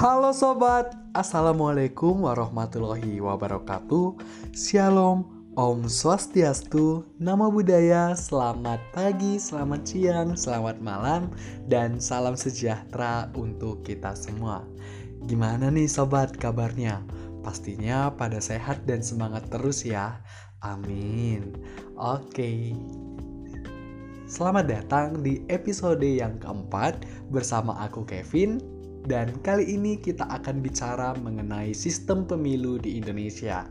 Halo sobat, Assalamualaikum warahmatullahi wabarakatuh. Shalom, Om Swastiastu, Nama Budaya, Selamat pagi, selamat siang, selamat malam Dan salam sejahtera untuk kita semua. Gimana nih sobat kabarnya? Pastinya pada sehat dan semangat terus ya. Amin. Oke. Selamat datang di episode yang keempat bersama aku Kevin dan kali ini kita akan bicara mengenai sistem pemilu di Indonesia.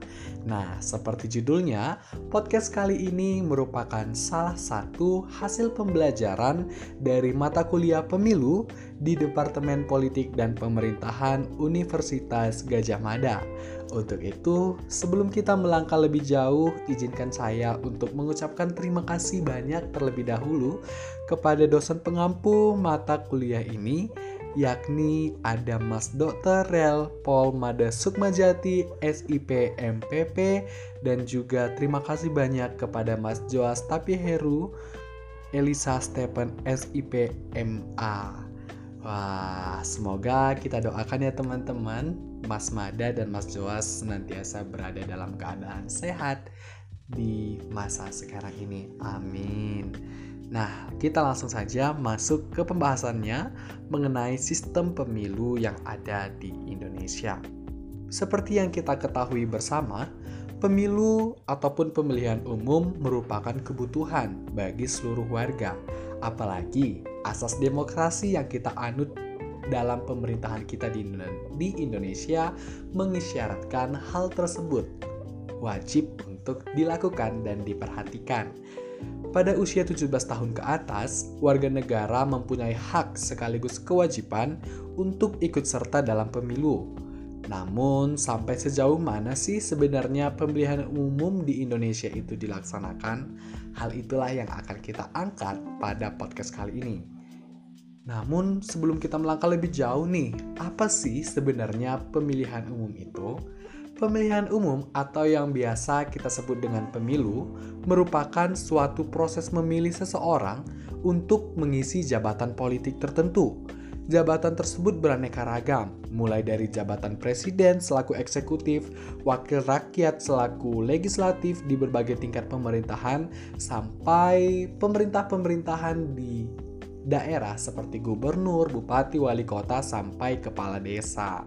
Nah, seperti judulnya, podcast kali ini merupakan salah satu hasil pembelajaran dari mata kuliah pemilu di Departemen Politik dan Pemerintahan Universitas Gajah Mada. Untuk itu, sebelum kita melangkah lebih jauh, izinkan saya untuk mengucapkan terima kasih banyak terlebih dahulu kepada dosen pengampu mata kuliah ini yakni ada Mas Dr. Rel Paul Mada Sukmajati SIP MPP dan juga terima kasih banyak kepada Mas Joas Tapiheru Elisa Stephen SIP MA. Wah, semoga kita doakan ya teman-teman, Mas Mada dan Mas Joas senantiasa berada dalam keadaan sehat di masa sekarang ini. Amin. Nah, kita langsung saja masuk ke pembahasannya mengenai sistem pemilu yang ada di Indonesia. Seperti yang kita ketahui bersama, pemilu ataupun pemilihan umum merupakan kebutuhan bagi seluruh warga, apalagi asas demokrasi yang kita anut dalam pemerintahan kita di Indonesia mengisyaratkan hal tersebut wajib untuk dilakukan dan diperhatikan pada usia 17 tahun ke atas, warga negara mempunyai hak sekaligus kewajiban untuk ikut serta dalam pemilu. Namun, sampai sejauh mana sih sebenarnya pemilihan umum di Indonesia itu dilaksanakan? Hal itulah yang akan kita angkat pada podcast kali ini. Namun, sebelum kita melangkah lebih jauh nih, apa sih sebenarnya pemilihan umum itu? Pemilihan umum atau yang biasa kita sebut dengan pemilu merupakan suatu proses memilih seseorang untuk mengisi jabatan politik tertentu. Jabatan tersebut beraneka ragam, mulai dari jabatan presiden selaku eksekutif, wakil rakyat selaku legislatif di berbagai tingkat pemerintahan, sampai pemerintah-pemerintahan di daerah seperti gubernur, bupati, wali kota, sampai kepala desa.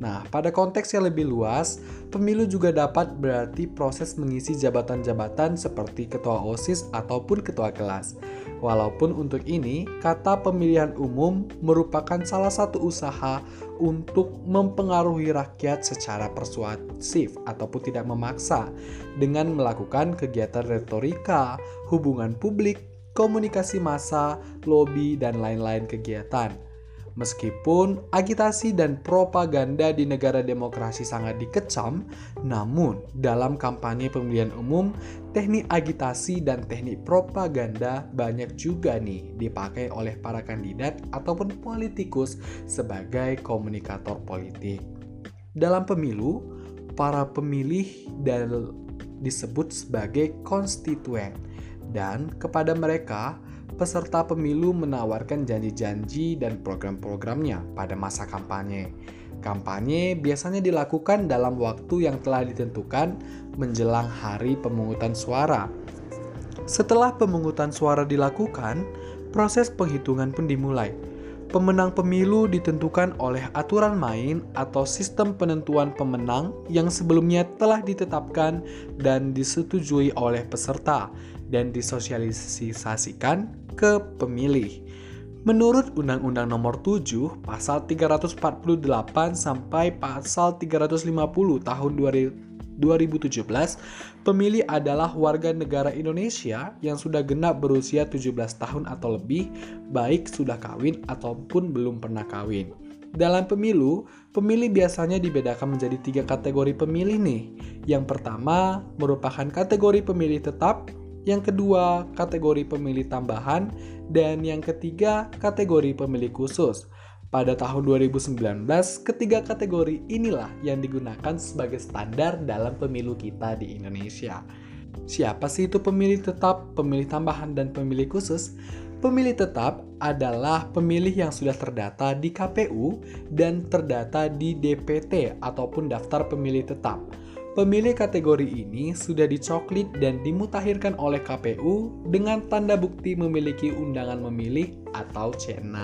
Nah, pada konteks yang lebih luas, pemilu juga dapat berarti proses mengisi jabatan-jabatan seperti ketua OSIS ataupun ketua kelas. Walaupun untuk ini, kata pemilihan umum merupakan salah satu usaha untuk mempengaruhi rakyat secara persuasif ataupun tidak memaksa dengan melakukan kegiatan retorika, hubungan publik, komunikasi massa, lobby, dan lain-lain kegiatan. Meskipun agitasi dan propaganda di negara demokrasi sangat dikecam, namun dalam kampanye pemilihan umum, teknik agitasi dan teknik propaganda banyak juga nih dipakai oleh para kandidat ataupun politikus sebagai komunikator politik. Dalam pemilu, para pemilih dan disebut sebagai konstituen dan kepada mereka peserta pemilu menawarkan janji-janji dan program-programnya pada masa kampanye. Kampanye biasanya dilakukan dalam waktu yang telah ditentukan menjelang hari pemungutan suara. Setelah pemungutan suara dilakukan, proses penghitungan pun dimulai. Pemenang pemilu ditentukan oleh aturan main atau sistem penentuan pemenang yang sebelumnya telah ditetapkan dan disetujui oleh peserta dan disosialisasikan ke pemilih. Menurut Undang-Undang Nomor 7 Pasal 348 sampai Pasal 350 Tahun 2017, pemilih adalah warga negara Indonesia yang sudah genap berusia 17 tahun atau lebih, baik sudah kawin ataupun belum pernah kawin. Dalam pemilu, pemilih biasanya dibedakan menjadi tiga kategori pemilih nih. Yang pertama merupakan kategori pemilih tetap, yang kedua kategori pemilih tambahan, dan yang ketiga kategori pemilih khusus. Pada tahun 2019, ketiga kategori inilah yang digunakan sebagai standar dalam pemilu kita di Indonesia. Siapa sih itu pemilih tetap, pemilih tambahan, dan pemilih khusus? Pemilih tetap adalah pemilih yang sudah terdata di KPU dan terdata di DPT ataupun daftar pemilih tetap. Pemilih kategori ini sudah dicoklit dan dimutakhirkan oleh KPU dengan tanda bukti memiliki undangan memilih atau C6.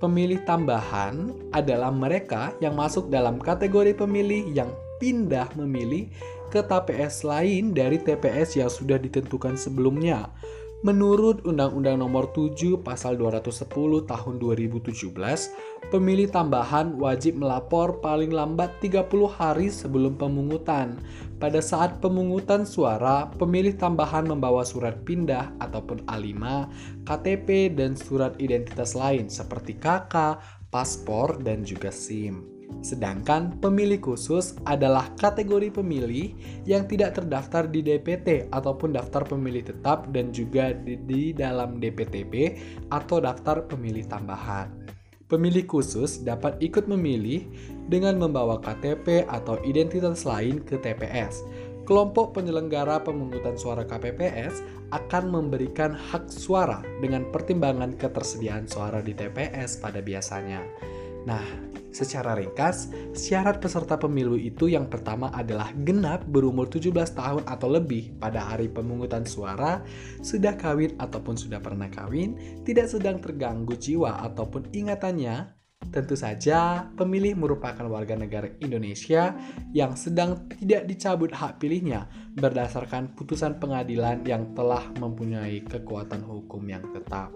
Pemilih tambahan adalah mereka yang masuk dalam kategori pemilih yang pindah memilih ke TPS lain dari TPS yang sudah ditentukan sebelumnya. Menurut Undang-Undang Nomor 7 Pasal 210 Tahun 2017, pemilih tambahan wajib melapor paling lambat 30 hari sebelum pemungutan. Pada saat pemungutan suara, pemilih tambahan membawa surat pindah ataupun A5, KTP, dan surat identitas lain seperti KK, paspor, dan juga SIM. Sedangkan pemilih khusus adalah kategori pemilih yang tidak terdaftar di DPT ataupun daftar pemilih tetap dan juga di, di dalam DPTB atau daftar pemilih tambahan. Pemilih khusus dapat ikut memilih dengan membawa KTP atau identitas lain ke TPS. Kelompok penyelenggara pemungutan suara KPPS akan memberikan hak suara dengan pertimbangan ketersediaan suara di TPS pada biasanya. Nah, secara ringkas, syarat peserta pemilu itu yang pertama adalah genap berumur 17 tahun atau lebih pada hari pemungutan suara, sudah kawin ataupun sudah pernah kawin, tidak sedang terganggu jiwa ataupun ingatannya, Tentu saja, pemilih merupakan warga negara Indonesia yang sedang tidak dicabut hak pilihnya berdasarkan putusan pengadilan yang telah mempunyai kekuatan hukum yang tetap.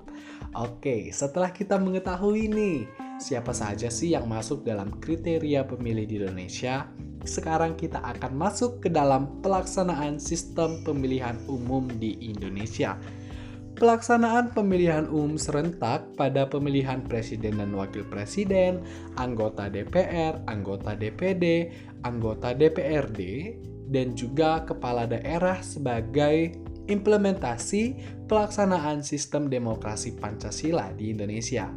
Oke, setelah kita mengetahui nih siapa saja sih yang masuk dalam kriteria pemilih di Indonesia, sekarang kita akan masuk ke dalam pelaksanaan sistem pemilihan umum di Indonesia. Pelaksanaan pemilihan umum serentak pada pemilihan presiden dan wakil presiden, anggota DPR, anggota DPD, anggota DPRD, dan juga kepala daerah sebagai implementasi pelaksanaan sistem demokrasi Pancasila di Indonesia.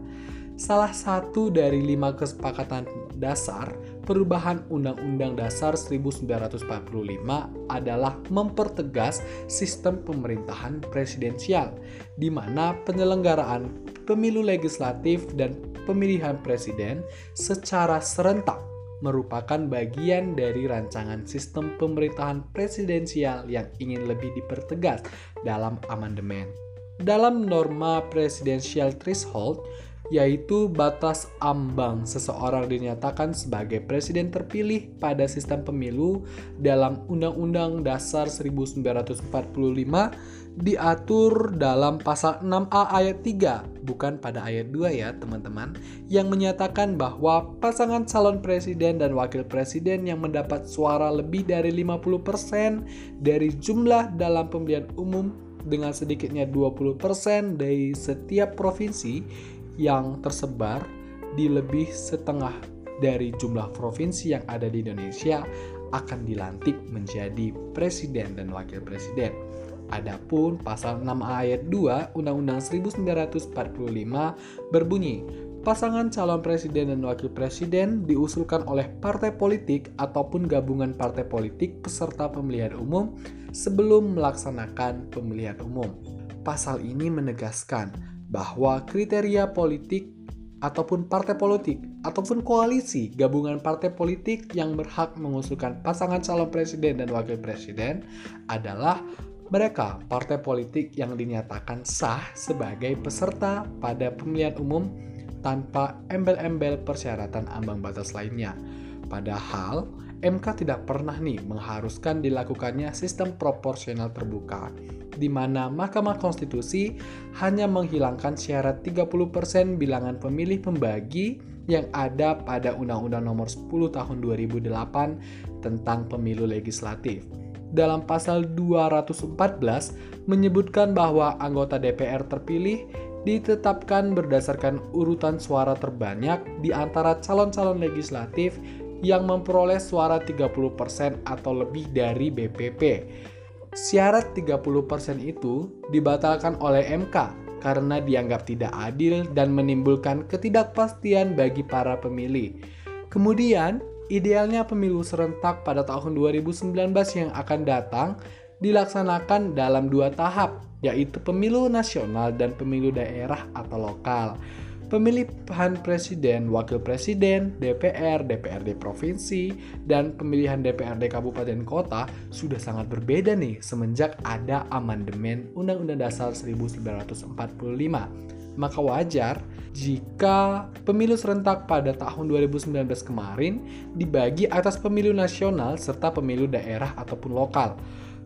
Salah satu dari lima kesepakatan dasar perubahan Undang-Undang Dasar 1945 adalah mempertegas sistem pemerintahan presidensial, di mana penyelenggaraan pemilu legislatif dan pemilihan presiden secara serentak merupakan bagian dari rancangan sistem pemerintahan presidensial yang ingin lebih dipertegas dalam amandemen. Dalam norma presidensial threshold, yaitu batas ambang seseorang dinyatakan sebagai presiden terpilih pada sistem pemilu dalam Undang-Undang Dasar 1945 diatur dalam pasal 6A ayat 3, bukan pada ayat 2 ya teman-teman, yang menyatakan bahwa pasangan calon presiden dan wakil presiden yang mendapat suara lebih dari 50% dari jumlah dalam pemilihan umum dengan sedikitnya 20% dari setiap provinsi yang tersebar di lebih setengah dari jumlah provinsi yang ada di Indonesia akan dilantik menjadi presiden dan wakil presiden. Adapun pasal 6 ayat 2 Undang-Undang 1945 berbunyi, pasangan calon presiden dan wakil presiden diusulkan oleh partai politik ataupun gabungan partai politik peserta pemilihan umum sebelum melaksanakan pemilihan umum. Pasal ini menegaskan bahwa kriteria politik ataupun partai politik ataupun koalisi gabungan partai politik yang berhak mengusulkan pasangan calon presiden dan wakil presiden adalah mereka partai politik yang dinyatakan sah sebagai peserta pada pemilihan umum tanpa embel-embel persyaratan ambang batas lainnya. Padahal MK tidak pernah nih mengharuskan dilakukannya sistem proporsional terbuka di mana Mahkamah Konstitusi hanya menghilangkan syarat 30% bilangan pemilih pembagi yang ada pada Undang-Undang Nomor 10 Tahun 2008 tentang Pemilu Legislatif. Dalam pasal 214 menyebutkan bahwa anggota DPR terpilih ditetapkan berdasarkan urutan suara terbanyak di antara calon-calon legislatif yang memperoleh suara 30% atau lebih dari BPP Syarat 30% itu dibatalkan oleh MK karena dianggap tidak adil dan menimbulkan ketidakpastian bagi para pemilih. Kemudian, idealnya pemilu serentak pada tahun 2019 yang akan datang dilaksanakan dalam dua tahap, yaitu pemilu nasional dan pemilu daerah atau lokal. Pemilihan presiden, wakil presiden, DPR, DPRD provinsi, dan pemilihan DPRD kabupaten kota sudah sangat berbeda nih semenjak ada amandemen Undang-Undang Dasar 1945 maka wajar jika pemilu serentak pada tahun 2019 kemarin dibagi atas pemilu nasional serta pemilu daerah ataupun lokal.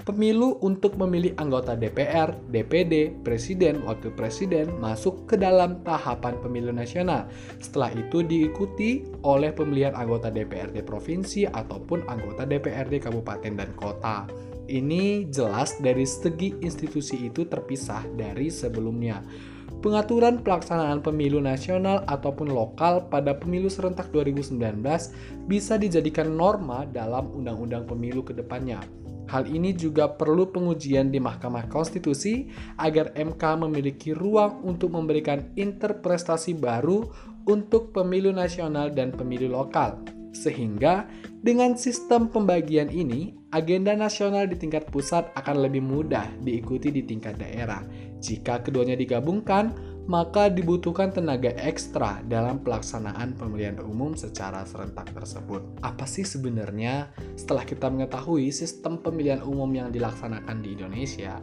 Pemilu untuk memilih anggota DPR, DPD, presiden, wakil presiden masuk ke dalam tahapan pemilu nasional. Setelah itu diikuti oleh pemilihan anggota DPRD provinsi ataupun anggota DPRD kabupaten dan kota. Ini jelas dari segi institusi itu terpisah dari sebelumnya pengaturan pelaksanaan pemilu nasional ataupun lokal pada pemilu serentak 2019 bisa dijadikan norma dalam undang-undang pemilu ke depannya. Hal ini juga perlu pengujian di Mahkamah Konstitusi agar MK memiliki ruang untuk memberikan interpretasi baru untuk pemilu nasional dan pemilu lokal. Sehingga dengan sistem pembagian ini, agenda nasional di tingkat pusat akan lebih mudah diikuti di tingkat daerah jika keduanya digabungkan, maka dibutuhkan tenaga ekstra dalam pelaksanaan pemilihan umum secara serentak tersebut. Apa sih sebenarnya setelah kita mengetahui sistem pemilihan umum yang dilaksanakan di Indonesia?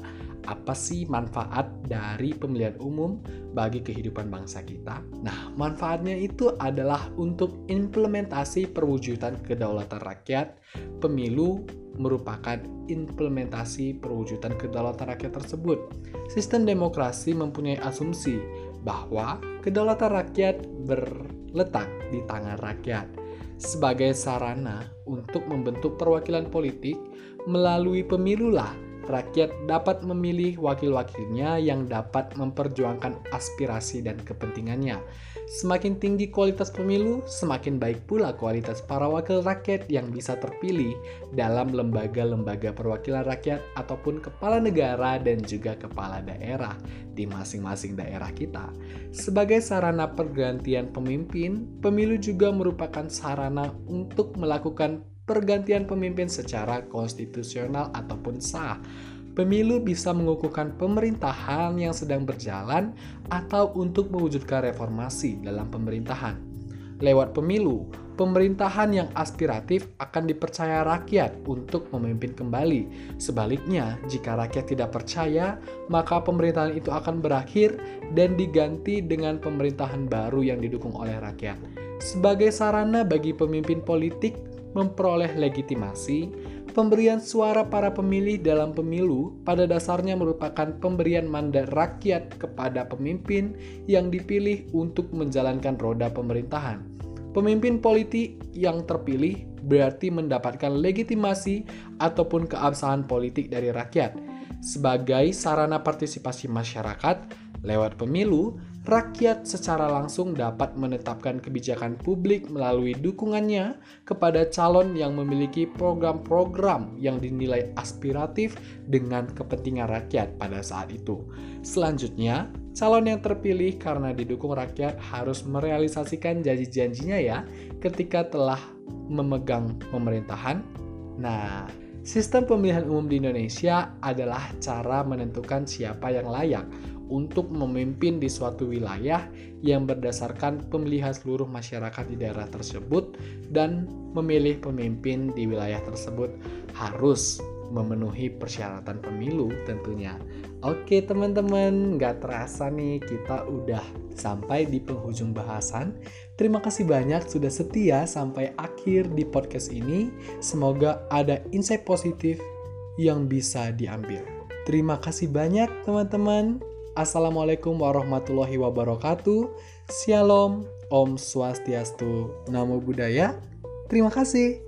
Apa sih manfaat dari pemilihan umum bagi kehidupan bangsa kita? Nah, manfaatnya itu adalah untuk implementasi perwujudan kedaulatan rakyat, pemilu merupakan implementasi perwujudan kedaulatan rakyat tersebut. Sistem demokrasi mempunyai asumsi bahwa kedaulatan rakyat berletak di tangan rakyat sebagai sarana untuk membentuk perwakilan politik melalui pemilulah rakyat dapat memilih wakil-wakilnya yang dapat memperjuangkan aspirasi dan kepentingannya. Semakin tinggi kualitas pemilu, semakin baik pula kualitas para wakil rakyat yang bisa terpilih dalam lembaga-lembaga perwakilan rakyat ataupun kepala negara dan juga kepala daerah di masing-masing daerah kita. Sebagai sarana pergantian pemimpin, pemilu juga merupakan sarana untuk melakukan pergantian pemimpin secara konstitusional ataupun sah. Pemilu bisa mengukuhkan pemerintahan yang sedang berjalan atau untuk mewujudkan reformasi dalam pemerintahan. Lewat pemilu, pemerintahan yang aspiratif akan dipercaya rakyat untuk memimpin kembali. Sebaliknya, jika rakyat tidak percaya, maka pemerintahan itu akan berakhir dan diganti dengan pemerintahan baru yang didukung oleh rakyat. Sebagai sarana bagi pemimpin politik memperoleh legitimasi, pemberian suara para pemilih dalam pemilu pada dasarnya merupakan pemberian mandat rakyat kepada pemimpin yang dipilih untuk menjalankan roda pemerintahan. Pemimpin politik yang terpilih berarti mendapatkan legitimasi ataupun keabsahan politik dari rakyat. Sebagai sarana partisipasi masyarakat, lewat pemilu, rakyat secara langsung dapat menetapkan kebijakan publik melalui dukungannya kepada calon yang memiliki program-program yang dinilai aspiratif dengan kepentingan rakyat pada saat itu. Selanjutnya, calon yang terpilih karena didukung rakyat harus merealisasikan janji-janjinya ya ketika telah memegang pemerintahan. Nah, Sistem pemilihan umum di Indonesia adalah cara menentukan siapa yang layak untuk memimpin di suatu wilayah yang berdasarkan pemilihan seluruh masyarakat di daerah tersebut dan memilih pemimpin di wilayah tersebut harus memenuhi persyaratan pemilu tentunya. Oke teman-teman, nggak terasa nih kita udah sampai di penghujung bahasan. Terima kasih banyak sudah setia sampai akhir di podcast ini. Semoga ada insight positif yang bisa diambil. Terima kasih banyak teman-teman. Assalamualaikum warahmatullahi wabarakatuh. Shalom, Om Swastiastu, Namo Buddhaya. Terima kasih.